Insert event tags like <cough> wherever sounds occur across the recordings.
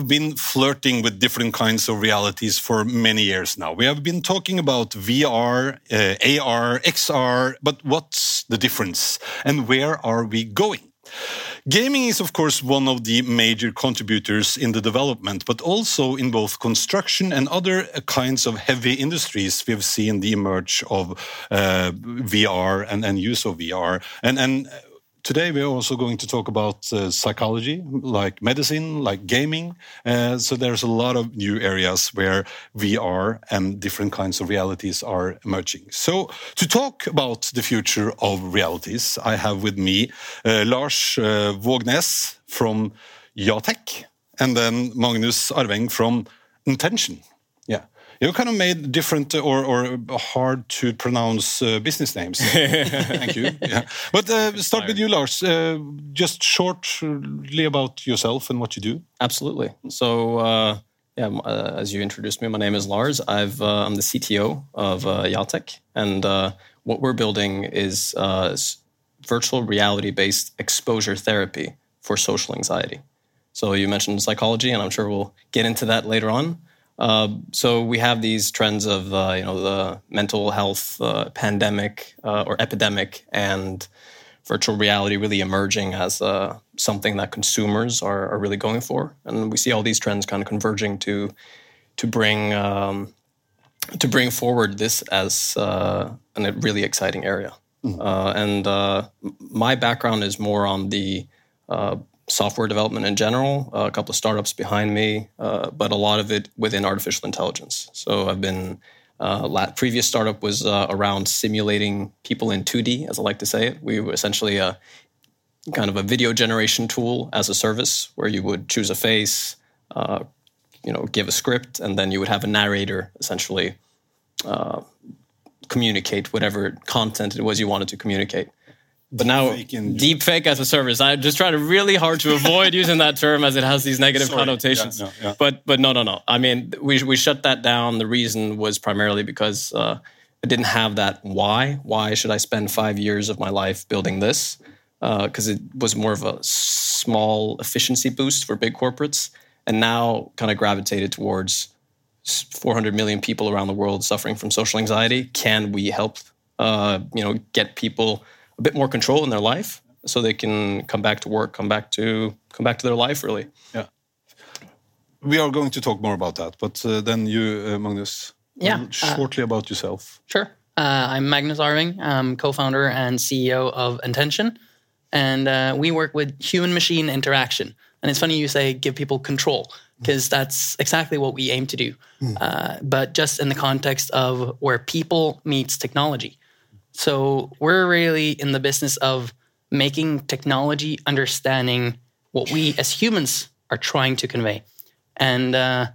have been flirting with different kinds of realities for many years now. We have been talking about VR, uh, AR, XR, but what's the difference? And where are we going? Gaming is, of course, one of the major contributors in the development, but also in both construction and other kinds of heavy industries. We've seen the emerge of uh, VR and, and use of VR. And, and today we're also going to talk about uh, psychology, like medicine, like gaming. Uh, so there's a lot of new areas where VR and different kinds of realities are emerging. So to talk about the future of realities, I have with me uh, Lars uh, from Jatec, and then Magnus Arveng from Intention. You kind of made different or, or hard to pronounce uh, business names. <laughs> Thank you. Yeah. But uh, start with you, Lars. Uh, just shortly about yourself and what you do. Absolutely. So, uh, yeah, uh, as you introduced me, my name is Lars. I've, uh, I'm the CTO of uh, and what we're building is virtual reality-based exposure therapy for social anxiety. So you mentioned psychology, and I'm sure we'll get into that later on. Uh, so we have these trends of uh, you know the mental health uh, pandemic uh, or epidemic and virtual reality really emerging as uh, something that consumers are, are, really going for, and we see all these trends kind of converging to to bring um, to bring forward this as a really exciting area. Mm-hmm. and my background is more on the software development in general, uh, a couple of startups behind me, uh, but a lot of it within artificial intelligence. So I've been uh, previous startup was uh, around simulating people in 2D, as I like to say it. We were essentially a kind of a video generation tool as a service where you would choose a face, uh, you know, give a script, and then you would have a narrator essentially uh, communicate whatever content it was you wanted to communicate. But now, deep fake as a service. I just try to really hard to avoid using that term as it has these negative Sorry. connotations. Yeah, no, yeah. But but no no no. I mean, we we shut that down. The reason was primarily because uh, I didn't have that why. Why should I spend five years of my life building this? Because uh, it was more of a small efficiency boost for big corporates, and now kind of gravitated towards 400 million people around the world suffering from social anxiety. Can we help? Uh, you know, get people a bit more control in their life so they can come back to work come back to come back to their life really. Yeah. We are going to talk more about that but uh, then you uh, magnus yeah shortly uh, about yourself. Sure. Uh, i'm magnus arveng. I'm co-founder and ceo of intention. And uh, we work with human machine interaction. And it's funny you say give people control because that's exactly what we aim to do. Mm. but just in the context of where people meets technology so we're really in the business of making technology understanding what we as humans are trying to convey. And uh,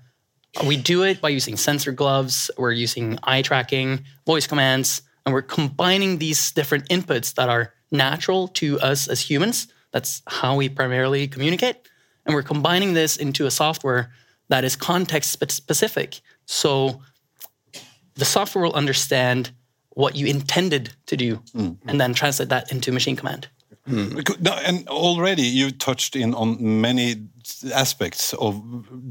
we do it by using sensor gloves, we're using eye tracking, voice commands, and we're combining these different inputs that are natural to us as humans. That's how we primarily communicate. And we're combining this into a software that is context specific. So the software will understand what you intended to do mm. and then translate that into machine command. Mm. And already you touched in on many aspects of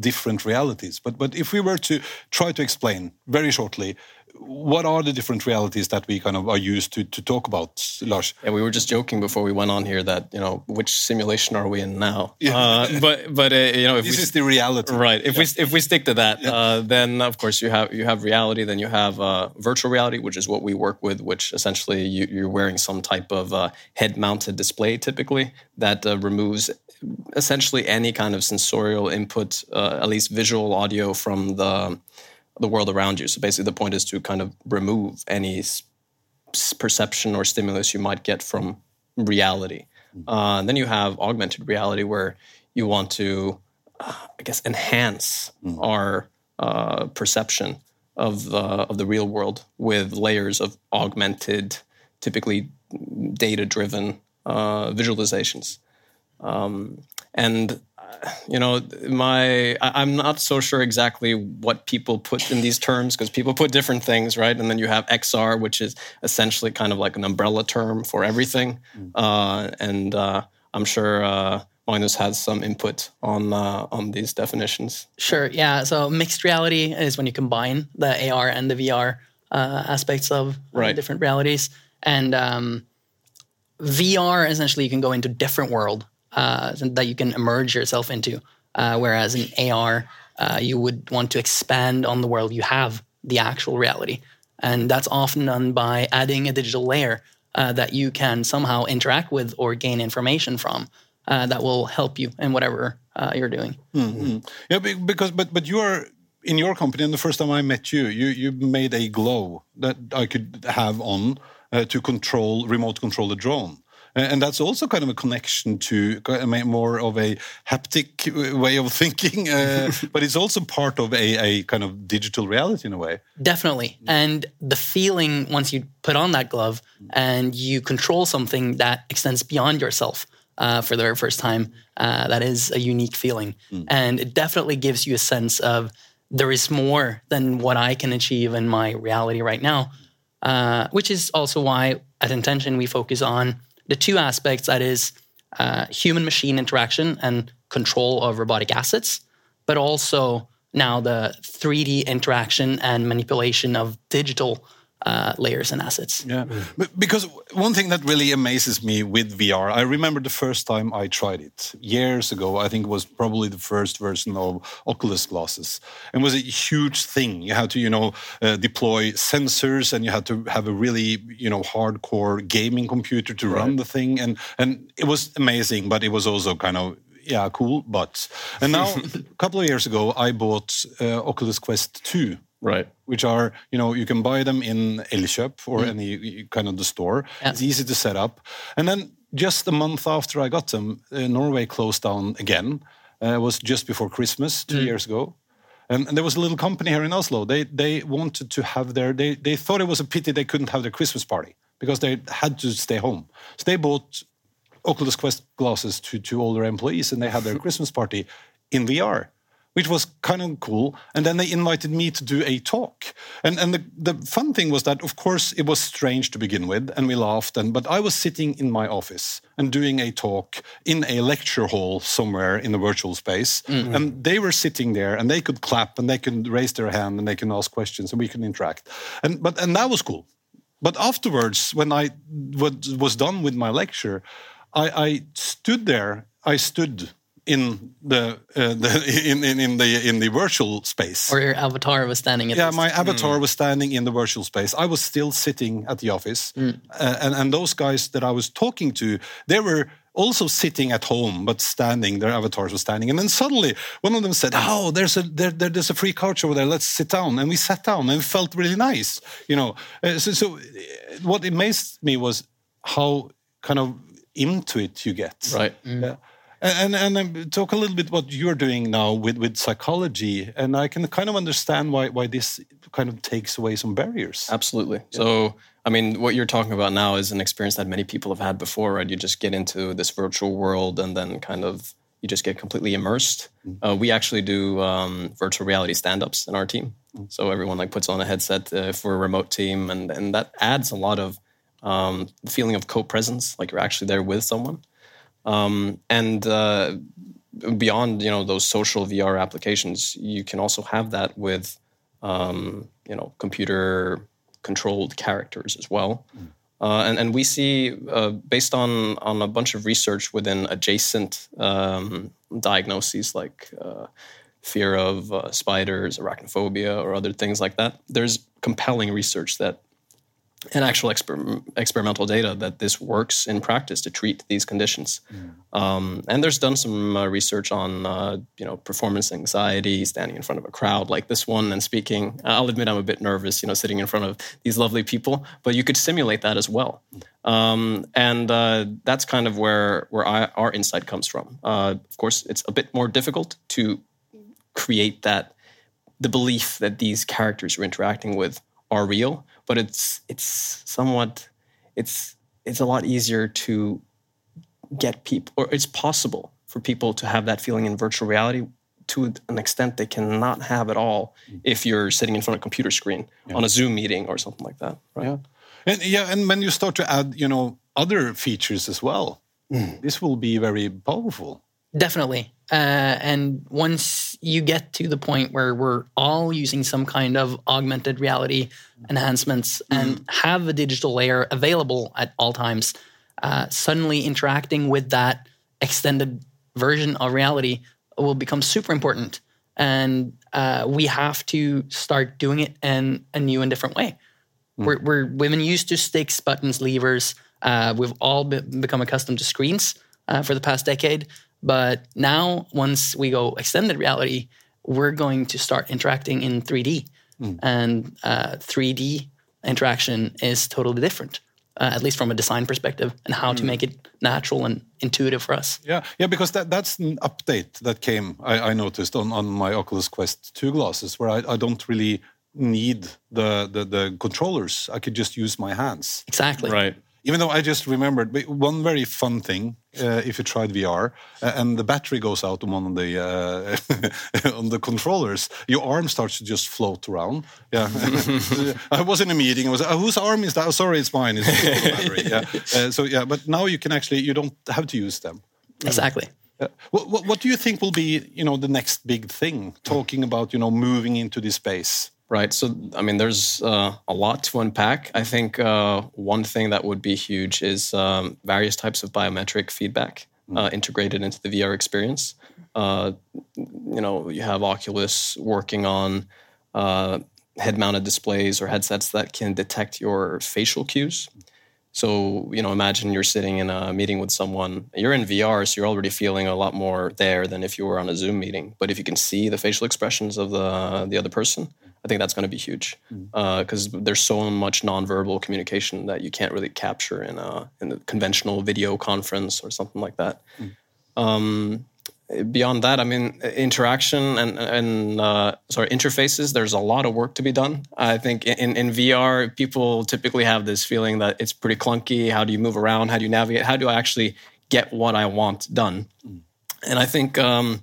different realities. But but if we were to try to explain very shortly what are the different realities that we kind of are used to to talk about, Lars? Yeah, we were just joking before we went on here that you know which simulation are we in now? Yeah. Uh, but but uh, you know if this we, is the reality, right? If yeah. we if we stick to that, yeah. uh, then of course you have you have reality, then you have uh, virtual reality, which is what we work with, which essentially you, are wearing some type of uh, head-mounted display, typically that uh, removes essentially any kind of sensorial input, at least visual, audio from the the world around you. So basically, the point is to kind of remove any perception or stimulus you might get from reality. Mm-hmm. Uh, then you have augmented reality, where you want to, uh, I guess, enhance mm. our uh, perception of the of the real world with layers of augmented, typically data-driven uh, visualizations. Um, and you know, my I'm not so sure exactly what people put in these terms because people put different things, right? And then you have XR, which is essentially kind of like an umbrella term for everything. Mm. Uh, and uh, I'm sure uh, Magnus has some input on uh, on these definitions. Sure. Yeah. So mixed reality is when you combine the AR and the VR uh, aspects of uh, Right. different realities, and um, VR essentially you can go into different world uh, that you can immerse yourself into. Uh, whereas in AR, uh, you would want to expand on the world you have, the actual reality, and that's often done by adding a digital layer uh, that you can somehow interact with or gain information from. Uh, that will help you in whatever uh, you're doing. Yeah, because but but you are in your company, and the first time I met you, you you made a glow that I could have on uh, to control remote control the drone. And that's also kind of a connection to ki- I mean, more of a haptic way of thinking, uh, <laughs> but it's also part of a, a kind of digital reality in a way. Definitely. And the feeling once you put on that glove and you control something that extends beyond yourself uh, for the very first time, uh, that is a unique feeling. And it definitely gives you a sense of there is more than what I can achieve in my reality right now, uh, which is also why at Intention we focus on the two aspects that is uh, human machine interaction and control of robotic assets, but also now the 3D interaction and manipulation of digital uh, layers and assets. Yeah, but because one thing that really amazes me with VR, I remember the first time I tried it years ago. I think it was probably the first version of Oculus glasses, and was a huge thing. You had to, you know, uh, deploy sensors, and you had to have a really, you know, hardcore gaming computer to run the thing, and and it was amazing, but it was also kind of yeah, cool. But and now <laughs> a couple of years ago, I bought uh, Oculus Quest two Right. which are you know you can buy them in Elkjøp or any kind of the store. Yeah. It's easy to set up, and then just a month after I got them, uh, Norway closed down again. Uh, it was just before Christmas two years ago. And, and there was a little company here in Oslo. They they wanted to have their they they thought it was a pity they couldn't have their Christmas party because they had to stay home. So they bought Oculus Quest glasses to, to all their employees and they had their <laughs> Christmas party in VR, which was kind of cool. And then they invited me to do a talk. And, and the, the fun thing was that, of course, it was strange to begin with and we laughed. And, but I was sitting in my office and doing a talk in a lecture hall somewhere in the virtual space. Mm-hmm. And they were sitting there and they could clap and they could raise their hand and they can ask questions and we can interact. And, but, and that was cool. But afterwards, when I was was done with my lecture, I, I stood there. I stood in the, uh, the <laughs> in, in in the in the virtual space. Or your avatar was standing at yeah, this- my avatar was standing in the virtual space. I was still sitting at the office, uh, and and those guys that I was talking to, they were also sitting at home, but standing. Their avatars were standing, and then suddenly one of them said, "Oh, there's a there, there- there's a free couch over there. Let's sit down." And we sat down, and it felt really nice. You know, Uh, so so uh, what amazed me was how kind of into it you get. Right. Yeah. And, and, and um, talk a little bit what you're doing now with, with psychology, and I can kind of understand why why this kind of takes away some barriers. Absolutely. So, I mean, what you're talking about now is an experience that many people have had before, right? You just get into this virtual world and then kind of you just get completely immersed. Uh, we actually do um, virtual reality stand-ups in our team. So everyone like puts on a headset uh, for a remote team, and and that adds a lot of um, the feeling of co-presence, like you're actually there with someone. Um, and uh, beyond, you know, those social VR applications, you can also have that with um, you know, computer controlled characters as well. Uh, and, and we see, uh, based on, on a bunch of research within adjacent um, diagnoses like uh, fear of uh, spiders, arachnophobia, or other things like that, there's compelling research that and actual exper- experimental data that this works in practice to treat these conditions. Um, and there's done some uh, research on, uh, you know, performance anxiety, standing in front of a crowd like this one and speaking. I'll admit I'm a bit nervous, you know, sitting in front of these lovely people, but you could simulate that as well. Um, and uh, that's kind of where where I, our insight comes from. Uh, of course, it's a bit more difficult to create that the belief that these characters you're interacting with are real, but it's it's somewhat it's it's a lot easier to get people or it's possible for people to have that feeling in virtual reality to an extent they cannot have at all mm. if you're sitting in front of a computer screen on a Zoom meeting or something like that. Right? Yeah, and yeah, and when you start to add, you know, other features as well, mm. this will be very powerful. Definitely. Uh, and once you get to the point where we're all using some kind of augmented reality enhancements and have a digital layer available at all times, uh, suddenly interacting with that extended version of reality will become super important. And uh, we have to start doing it in a new and different way. We're, we're, we've been used to sticks, buttons, levers. Uh, we've all be- become accustomed to screens uh, for the past decade. But now, once we go extended reality, we're going to start interacting in 3D. And uh, 3D interaction is totally different, uh, at least from a design perspective, and how to make it natural and intuitive for us. Yeah, yeah, because that that's an update that came. I, I noticed on, on my Oculus Quest two glasses, where I, I don't really need the, the the controllers. I could just use my hands. Exactly. Right. Even though I just remembered one very fun thing uh, if you tried VR uh, and the battery goes out on one of the uh, <laughs> on the controllers, your arm starts to just float around. Yeah, <laughs> I was in a meeting. I was oh, whose arm is that? Oh, sorry, it's mine. It's the battery. Yeah. <laughs> Uh, so yeah, but now you can actually you don't have to use them. Exactly. Uh, what, what, what do you think will be, you know, the next big thing? Talking about, you know, moving into this space. Right. So, I mean, there's uh, a lot to unpack. I think uh, one thing that would be huge is um, various types of biometric feedback uh, integrated into the VR experience. Uh, you know, you have Oculus working on uh, head mounted displays or headsets that can detect your facial cues. So, you know, imagine you're sitting in a meeting with someone. You're in VR, so you're already feeling a lot more there than if you were on a Zoom meeting. But if you can see the facial expressions of the the other person, I think that's going to be huge mm. uh, because there's so much nonverbal communication that you can't really capture in a in a conventional video conference or something like that. Mm. Um, beyond that, I mean, interaction and and uh, sorry, interfaces. There's a lot of work to be done. I think in in VR, people typically have this feeling that it's pretty clunky. How do you move around? How do you navigate? How do I actually get what I want done? And I think um,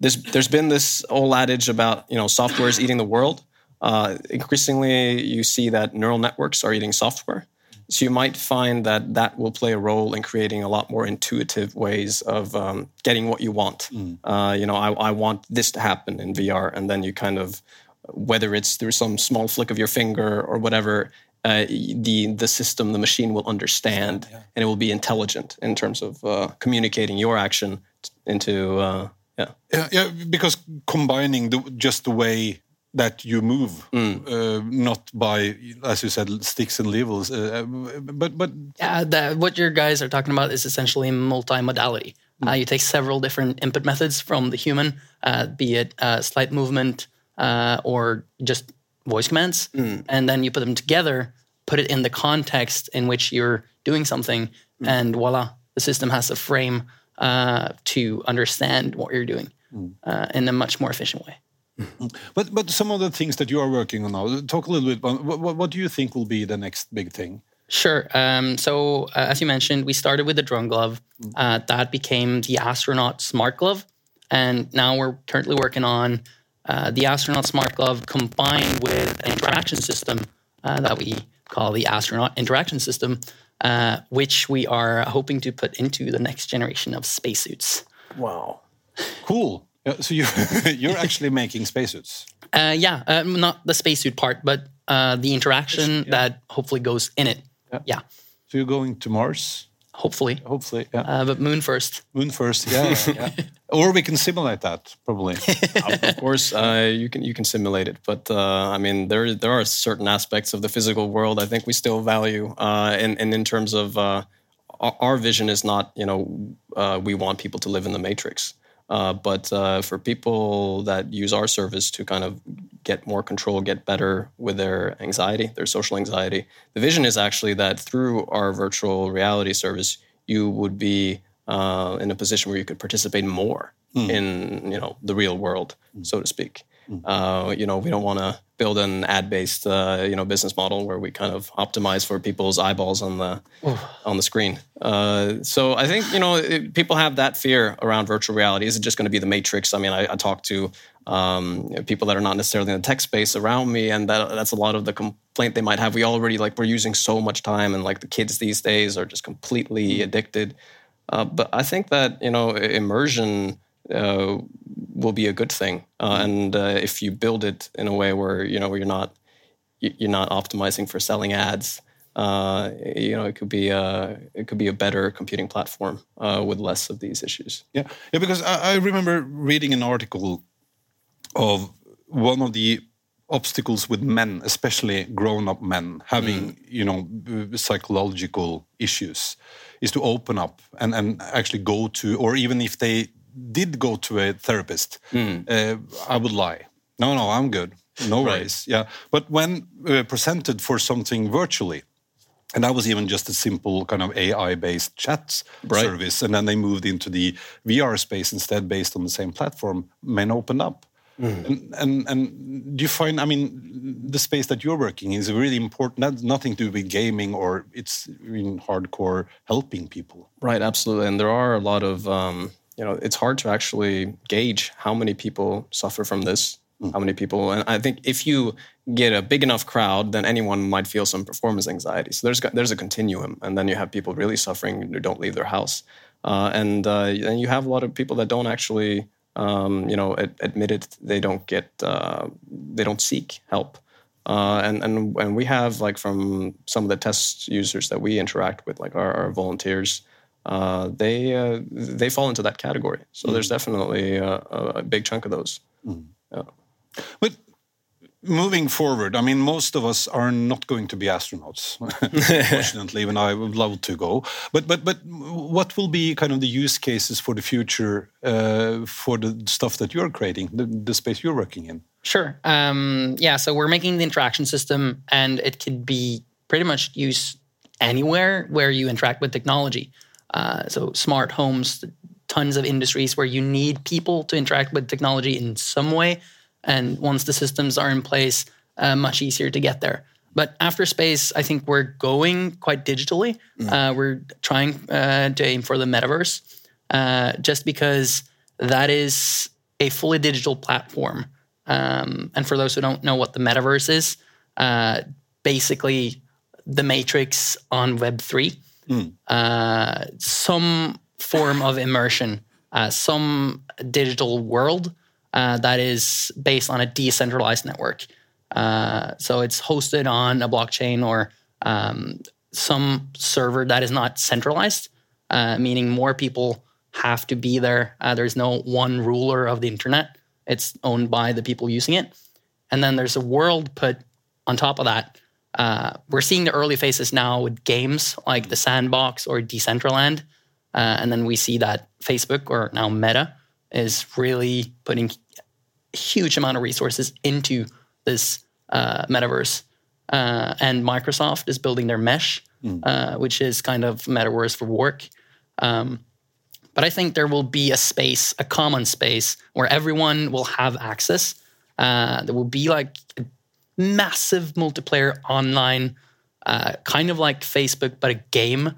there's there's been this old adage about you know software is eating the world. Uh, increasingly, you see that neural networks are eating software. So you might find that that will play a role in creating a lot more intuitive ways of um, getting what you want. Uh, you know, I, I want this to happen in VR, and then you kind of, whether it's through some small flick of your finger or whatever, uh, the the system, the machine will understand, and it will be intelligent in terms of uh, communicating your action into uh, yeah. Yeah, yeah, because combining the, just the way that you move, uh, not by, as you said, sticks and levels, uh, but but Yeah, the, what your guys are talking about is essentially multimodality. Uh, you take several different input methods from the human, uh, be it uh, slight movement uh, or just voice commands, and then you put them together, put it in the context in which you're doing something, and voila, the system has a frame uh, to understand what you're doing uh, in a much more efficient way. But but some of the things that you are working on now. Talk a little bit. About, what, what- what do you think will be the next big thing? Sure. Um, so, uh, as you mentioned, we started with the drone glove. Uh, that became the astronaut smart glove. And now we're currently working on uh, the astronaut smart glove combined with an interaction system uh, that we call the astronaut interaction system, uh, which we are hoping to put into the next generation of spacesuits. Wow. Cool. Yeah, so you <laughs> you're actually making spacesuits. Uh, yeah, uh, not the spacesuit part, but uh, the interaction that hopefully goes in it. Yeah, So you're going to Mars, hopefully. hopefully. Yeah. Uh, but moon first. Moon first. Yeah. <laughs> yeah. or we can simulate that probably. <laughs> of course, uh, you can you can simulate it, but uh, I mean, there there are certain aspects of the physical world I think we still value, uh, and and in terms of uh, our, our vision is not you know uh, we want people to live in the matrix, uh, but uh, for people that use our service to kind of get more control, get better with their anxiety, their social anxiety, the vision is actually that through our virtual reality service, you would be uh, in a position where you could participate more in you know the real world, so to speak. Uh, you know, we don't want to build an ad-based uh, you know business model where we kind of optimize for people's eyeballs on the on the screen. Uh, so I think you know it, people have that fear around virtual reality. Is it just going to be the Matrix? I mean, I, I talk to um, people that are not necessarily in the tech space around me, and that that's a lot of the complaint they might have. We already like we're using so much time, and like the kids these days are just completely addicted. Uh, but I think that you know immersion uh, will be a good thing, uh, and uh, if you build it in a way where you know where you're not you're not optimizing for selling ads. Uh, you know, it could be a it could be a better computing platform uh, with less of these issues. Yeah, yeah. Because I, I remember reading an article of one of the obstacles with men, especially grown-up men, having mm. you know psychological issues, is to open up and and actually go to, or even if they did go to a therapist, mm. uh, I would lie. No, no, I'm good. No right. worries. Yeah, but when uh, presented for something virtually. And that was even just a simple kind of AI-based chat right. service, and then they moved into the VR space instead, based on the same platform. Men opened up, Mm. And, and, and do you find, I mean, the space that you're working is really important. That's nothing to do with gaming or it's in hardcore helping people. Right, absolutely. And there are a lot of, um, you know, it's hard to actually gauge how many people suffer from this, mm. how many people. And I think if you get a big enough crowd, then anyone might feel some performance anxiety. So there's there's a continuum, and then you have people really suffering who don't leave their house, uh, and uh, and you have a lot of people that don't actually um, you know, ad- admitted they don't get, uh, they don't seek help. Uh, and, and and we have like from some of the test users that we interact with, like our, our volunteers, uh, they uh, they fall into that category. So mm. there's definitely a, a, big chunk of those. Mm. Yeah. But moving forward, I mean, most of us are not going to be astronauts. <laughs> Fortunately, even I would love to go. But but but what will be kind of the use cases for the future uh, for the stuff that you're creating, the, the space you're working in? Sure. Um, yeah. So we're making the interaction system, and it could be pretty much used anywhere where you interact with technology. Uh, so smart homes, tons of industries where you need people to interact with technology in some way and once the systems are in place, uh, much easier to get there. But after space, I think we're going quite digitally. Mm. Uh, we're trying uh, to aim for the metaverse, uh, just because that is a fully digital platform. Um, and for those who don't know what the metaverse is, uh, basically the matrix on Web three, mm. Uh, some form of immersion, some digital world uh, that is based on a decentralized network. Uh, so it's hosted on a blockchain or um, some server that is not centralized, uh, meaning more people have to be there. Uh, there's no one ruler of the internet, it's owned by the people using it. And then there's a world put on top of that. Uh, we're seeing the early phases now with games like the Sandbox or Decentraland. Uh, and then we see that Facebook or now Meta is really putting a huge amount of resources into this uh, metaverse. Uh, and Microsoft is building their Mesh, mm. uh, which is kind of metaverse for work. Um, but I think there will be a space, a common space, where everyone will have access. Uh, there will be like massive multiplayer online, uh, kind of like Facebook, but a game,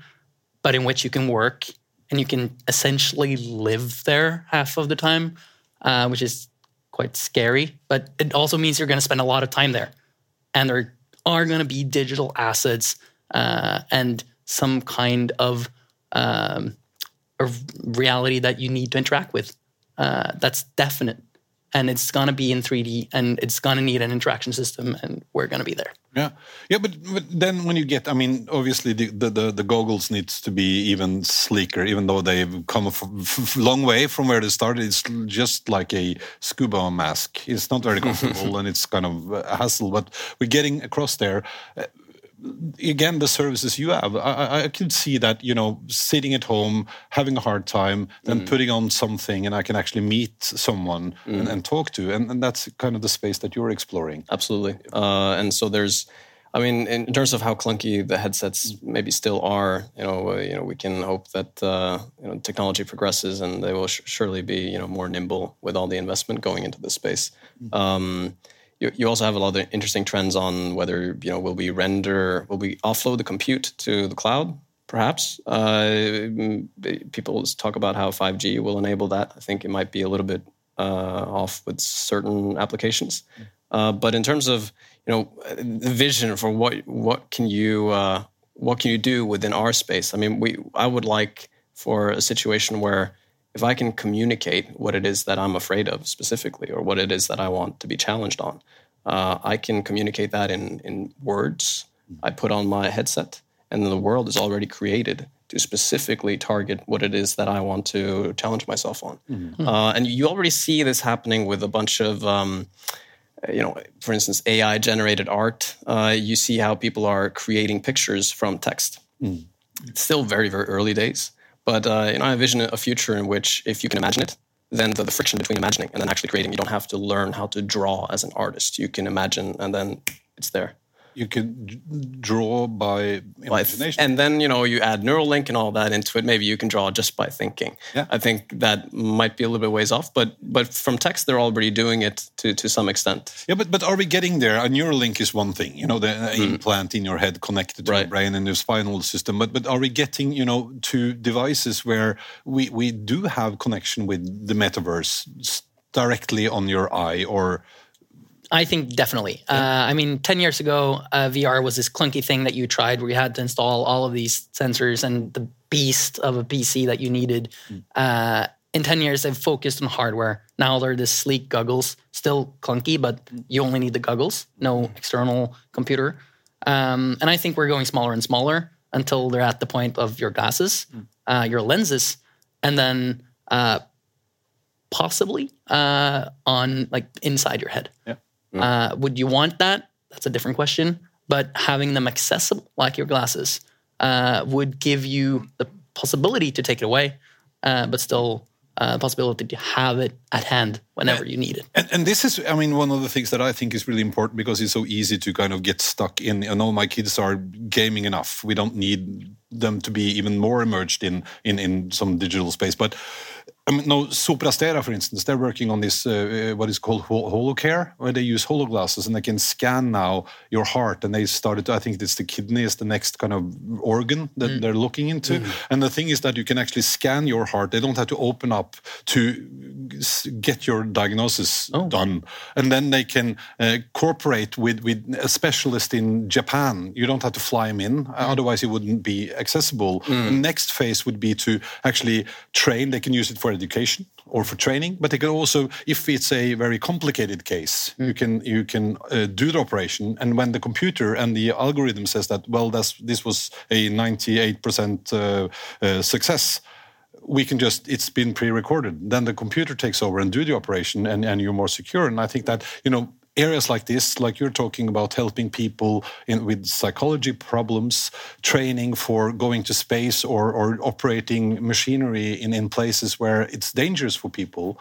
but in which you can work and you can essentially live there half of the time, uh, which is quite scary, but it also means you're going to spend a lot of time there. And there are going to be digital assets uh, and some kind of um, reality that you need to interact with. Uh, that's definite and it's going to be in 3D and it's going to need an interaction system and we're going to be there. Yeah. Yeah, but, but then when you get I mean obviously the, the, the, the goggles needs to be even sleeker even though they've come a long way from where they started it's just like a scuba mask. It's not very comfortable <laughs> and it's kind of a hassle but we're getting across there again the services you have I, I could see that you know sitting at home having a hard time then mm. putting on something and i can actually meet someone mm. and, and, talk to and, and, that's kind of the space that you're exploring absolutely uh, and so there's I mean, in terms of how clunky the headsets maybe still are, you know, uh, you know, we can hope that uh, you know technology progresses and they will surely be, you know, more nimble with all the investment going into this space. Mm. Um, you, you also have a lot of interesting trends on whether you know will we render will we offload the compute to the cloud perhaps? Uh, people talk about how 5g will enable that. I think it might be a little bit uh, off with certain applications. Uh, but in terms of you know the vision for what what can you uh, what can you do within our space? I mean we i would like for a situation where if I can communicate what it is that I'm afraid of specifically, or what it is that I want to be challenged on, uh, I can communicate that in in words. I put on my headset, and then the world is already created to specifically target what it is that I want to challenge myself on. Mm-hmm. Uh, and you already see this happening with a bunch of. Um, you know, for instance, AI generated art. Uh, you see how people are creating pictures from text. Mm. It's still very, very early days, but uh, you know, I envision a future in which, if you can imagine it, then the, the, friction between imagining and then actually creating, you don't have to learn how to draw as an artist. You can imagine, and then it's there you could draw by imagination. And then, you know, you add Neuralink and all that into it. Maybe you can draw just by thinking. Yeah. I think that might be a little bit ways off, but but from text, they're already doing it to, to some extent. Yeah, but, but are we getting there? A Neuralink is one thing, you know, the mm. implant in your head connected to right. the brain and your spinal system. But but are we getting, you know, to devices where we, we do have connection with the metaverse directly on your eye or I think definitely. Yeah. Uh, I mean, 10 years ago, uh, VR was this clunky thing that you tried where you had to install all of these sensors and the beast of a PC that you needed. Mm. Uh, in 10 years, they've focused on hardware. Now they're the sleek goggles, still clunky, but you only need the goggles, no mm. external computer. Um, and I think we're going smaller and smaller until they're at the point of your glasses, mm. Uh, your lenses, and then uh, possibly uh, on like inside your head. Yeah. Mm. Uh, would you want that? That's a different question. But having them accessible, like your glasses, uh, would give you the possibility to take it away, uh, but still uh, possibility to have it at hand whenever you need it. And, and, this is, I mean, one of the things that I think is really important because it's so easy to kind of get stuck in. I know my kids are gaming enough. We don't need them to be even more immersed in in, in some digital space, but I mean, no, Sopra Steria, for instance, they're working on this, uh, what is called HoloCare, where they use hologlasses and they can scan now your heart. And they started to, I think it's the kidney is the next kind of organ that mm. they're looking into. Mm. And the thing is that you can actually scan your heart. They don't have to open up to get your diagnosis oh. done. And then they can uh, cooperate with, with a specialist in Japan. You don't have to fly him in, mm. otherwise, it wouldn't be accessible. Mm. The next phase would be to actually train. They can use it for education or for training, but they can also, if it's a very complicated case, mm. you can you can uh, do the operation, and when the computer and the algorithm says that, well, that's this was a 98% uh, uh, success, we can just it's been pre-recorded. Then the computer takes over and do the operation, and and you're more secure. And I think that you know areas like this, like you're talking about helping people in, with psychology problems, training for going to space or, or operating machinery in, in places where it's dangerous for people,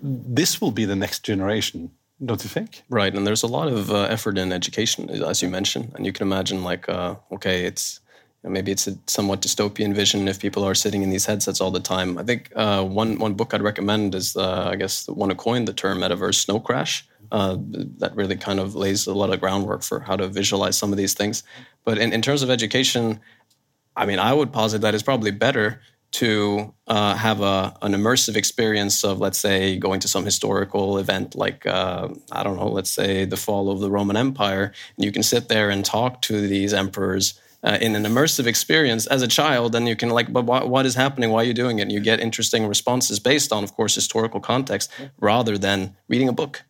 this will be the next generation. Don't you think? Right, and there's a lot of uh, effort in education, as you mentioned, and you can imagine, like, uh, okay, it's maybe it's a somewhat dystopian vision if people are sitting in these headsets all the time. I think uh, one one book I'd recommend is, uh, I guess, the one who coined the term metaverse, Snow Crash uh, that really kind of lays a lot of groundwork for how to visualize some of these things. But in, in terms of education, I mean, I would posit that it's probably better to uh, have a, an immersive experience of, let's say, going to some historical event like, uh, I don't know, let's say the fall of the Roman Empire, and you can sit there and talk to these emperors. Uh, in an immersive experience as a child, and you can like, but what, what is happening? Why are you doing it? And you get interesting responses based on, of course, historical context, rather than reading a book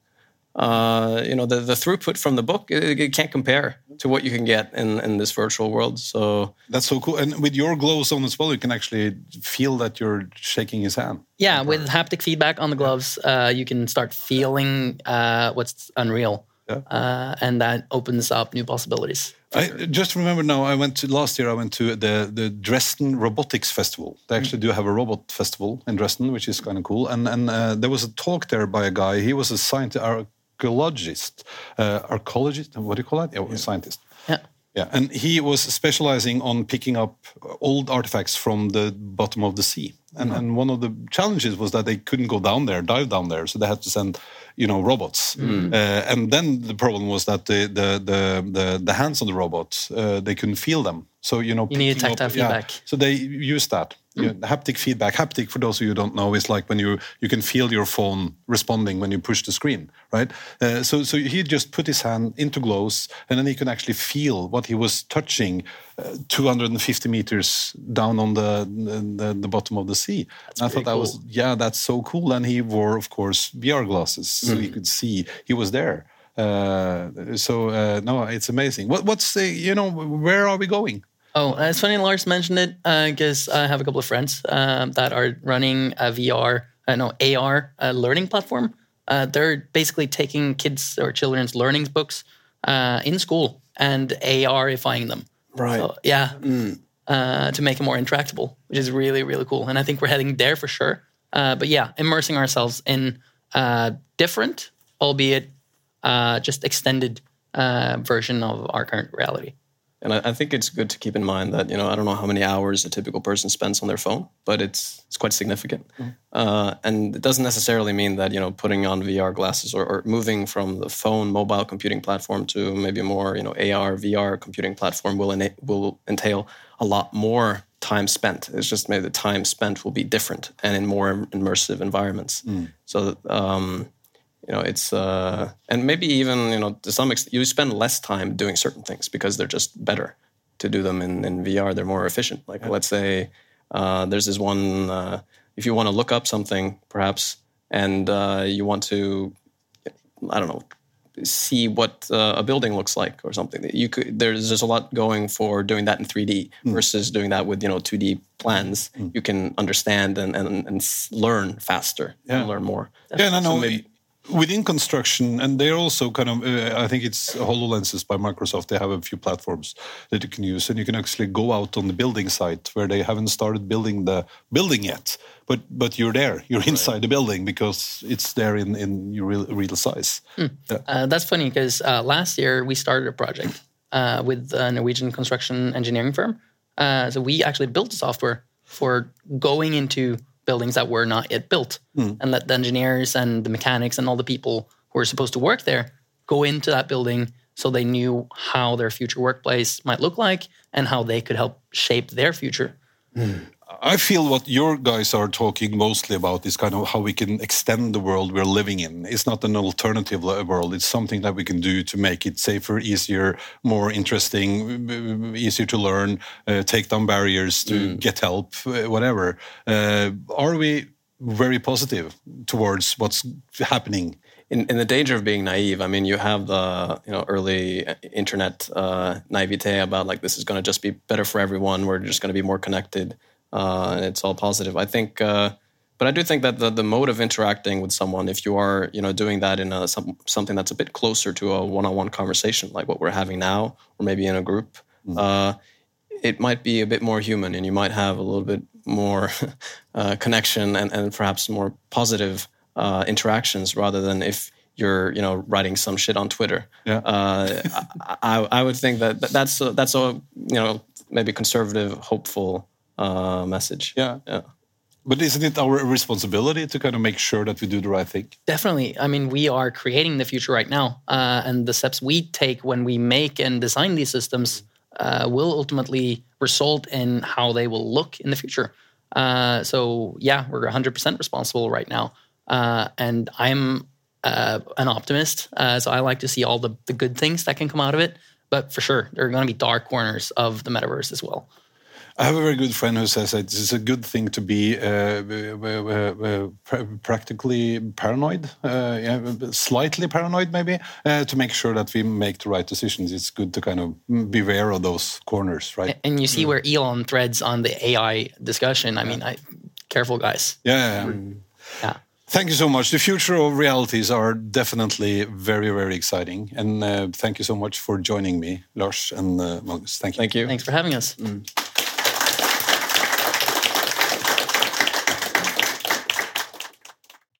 uh, you know the, the throughput from the book it, it, can't compare to what you can get in, in this virtual world so that's so cool and with your gloves on as well you can actually feel that you're shaking his hand yeah with haptic feedback on the gloves uh, you can start feeling uh, what's unreal yeah. Uh, and that opens up new possibilities I just remember now. I went to last year. I went to the the Dresden Robotics Festival. They actually do have a robot festival in Dresden, which is kind of cool. And and uh, there was a talk there by a guy. He was a scientist, archaeologist, uh, archaeologist. What do you call that? Yeah, yeah. scientist. Yeah. Yeah, and he was specializing on picking up old artifacts from the bottom of the sea. And, mm-hmm. and one of the challenges was that they couldn't go down there, dive down there, so they had to send, you know, robots. Mm. Uh, and then the problem was that the the the the, the hands on the robots uh, they couldn't feel them. So you know, you need tactile feedback. Yeah, so they used that You know, haptic feedback. Haptic, for those of you who don't know, is like when you you can feel your phone responding when you push the screen, right? Uh, so so he just put his hand into glows, and then he can actually feel what he was touching, uh, 250 meters down on the the, the bottom of the sea. I thought that was yeah, that's so cool. And he wore, of course, VR glasses, so he could see he was there. Uh, so uh, no, it's amazing. What, what's the you know where are we going? Oh, uh, it's funny Lars mentioned it because I have a couple of friends um, that are running a VR, uh, no AR uh, learning platform. Uh, they're basically taking kids or children's learning books uh, in school and ARifying them. Right. So, yeah. Uh, to make it more interactable, which is really really cool. And I think we're heading there for sure. Uh, but yeah, immersing ourselves in uh, different, albeit uh, just extended uh, version of our current reality. And I, I think it's good to keep in mind that you know I don't know how many hours a typical person spends on their phone, but it's it's quite significant. Uh, and it doesn't necessarily mean that you know putting on VR glasses or, or moving from the phone mobile computing platform to maybe more you know AR VR computing platform will ena- will entail a lot more time spent. It's just maybe the time spent will be different and in more immersive environments. So. Um, you know it's uh and maybe even you know to some extent you spend less time doing certain things because they're just better to do them in, in vr they're more efficient. Like let's say uh, there's this one uh, if you want to look up something perhaps and uh, you want to i don't know see what uh, a building looks like or something you could there's there's a lot going for doing that in 3d versus doing that with you know 2d plans. You can understand and and, and learn faster Yeah. and learn more. Yeah, no, So no. maybe- Within construction, and they're also kind of, uh, I think it's HoloLenses by Microsoft. They have a few platforms that you can use, and you can actually go out on the building site where they haven't started building the building yet, but but you're there, you're inside the building because it's there in in your real, real size. Yeah. Uh, that's funny because uh, last year we started a project uh, with a Norwegian construction engineering firm. Uh, so we actually built software for going into buildings that were not yet built. Hmm. And let the engineers and the mechanics and all the people who were supposed to work there go into that building so they knew how their future workplace might look like and how they could help shape their future. Hmm. I feel what your guys are talking mostly about is kind of how we can extend the world we're living in. It's not an alternative world. It's something that we can do to make it safer, easier, more interesting, easier to learn, uh, take down barriers, to get help, uh, whatever. Uh, are we very positive towards what's happening? in, in the danger of being naive, I mean, you have the you know early internet uh, naivete about like this is going to just be better for everyone. We're just going to be more connected, uh, and it's all positive. I think, uh, but I do think that the, the mode of interacting with someone, if you are you know doing that in a, some, something that's a bit closer to a one-on-one conversation, like what we're having now, or maybe in a group, uh, it might be a bit more human, and you might have a little bit more <laughs> uh, connection and, and perhaps more positive uh, interactions rather than if you're you know writing some shit on Twitter. Yeah. Uh, I, I I would think that that- that's a, that's a you know maybe conservative, hopeful uh, message. Yeah. Yeah. But isn't it our responsibility to kind of make sure that we do the right thing? Definitely. I mean, we are creating the future right now, uh, and the steps we take when we make and design these systems uh, will ultimately result in how they will look in the future. Uh, so, yeah, we're 100% responsible right now, uh, and I'm uh, an optimist. Uh, so I like to see all the the good things that can come out of it. But for sure, there are going to be dark corners of the metaverse as well. I have a very good friend who says that it's a good thing to be uh, uh, uh, practically paranoid, uh, yeah, slightly paranoid maybe, uh, to make sure that we make the right decisions. It's good to kind of beware of those corners, right? And you see where Elon threads on the AI discussion. I mean, I, careful, guys. Yeah, yeah, yeah. Yeah. Thank you so much. The future of realities are definitely very, very exciting. And uh, thank you so much for joining me, Lars and uh, Magnus. Thank you. Thank you. Thanks for having us.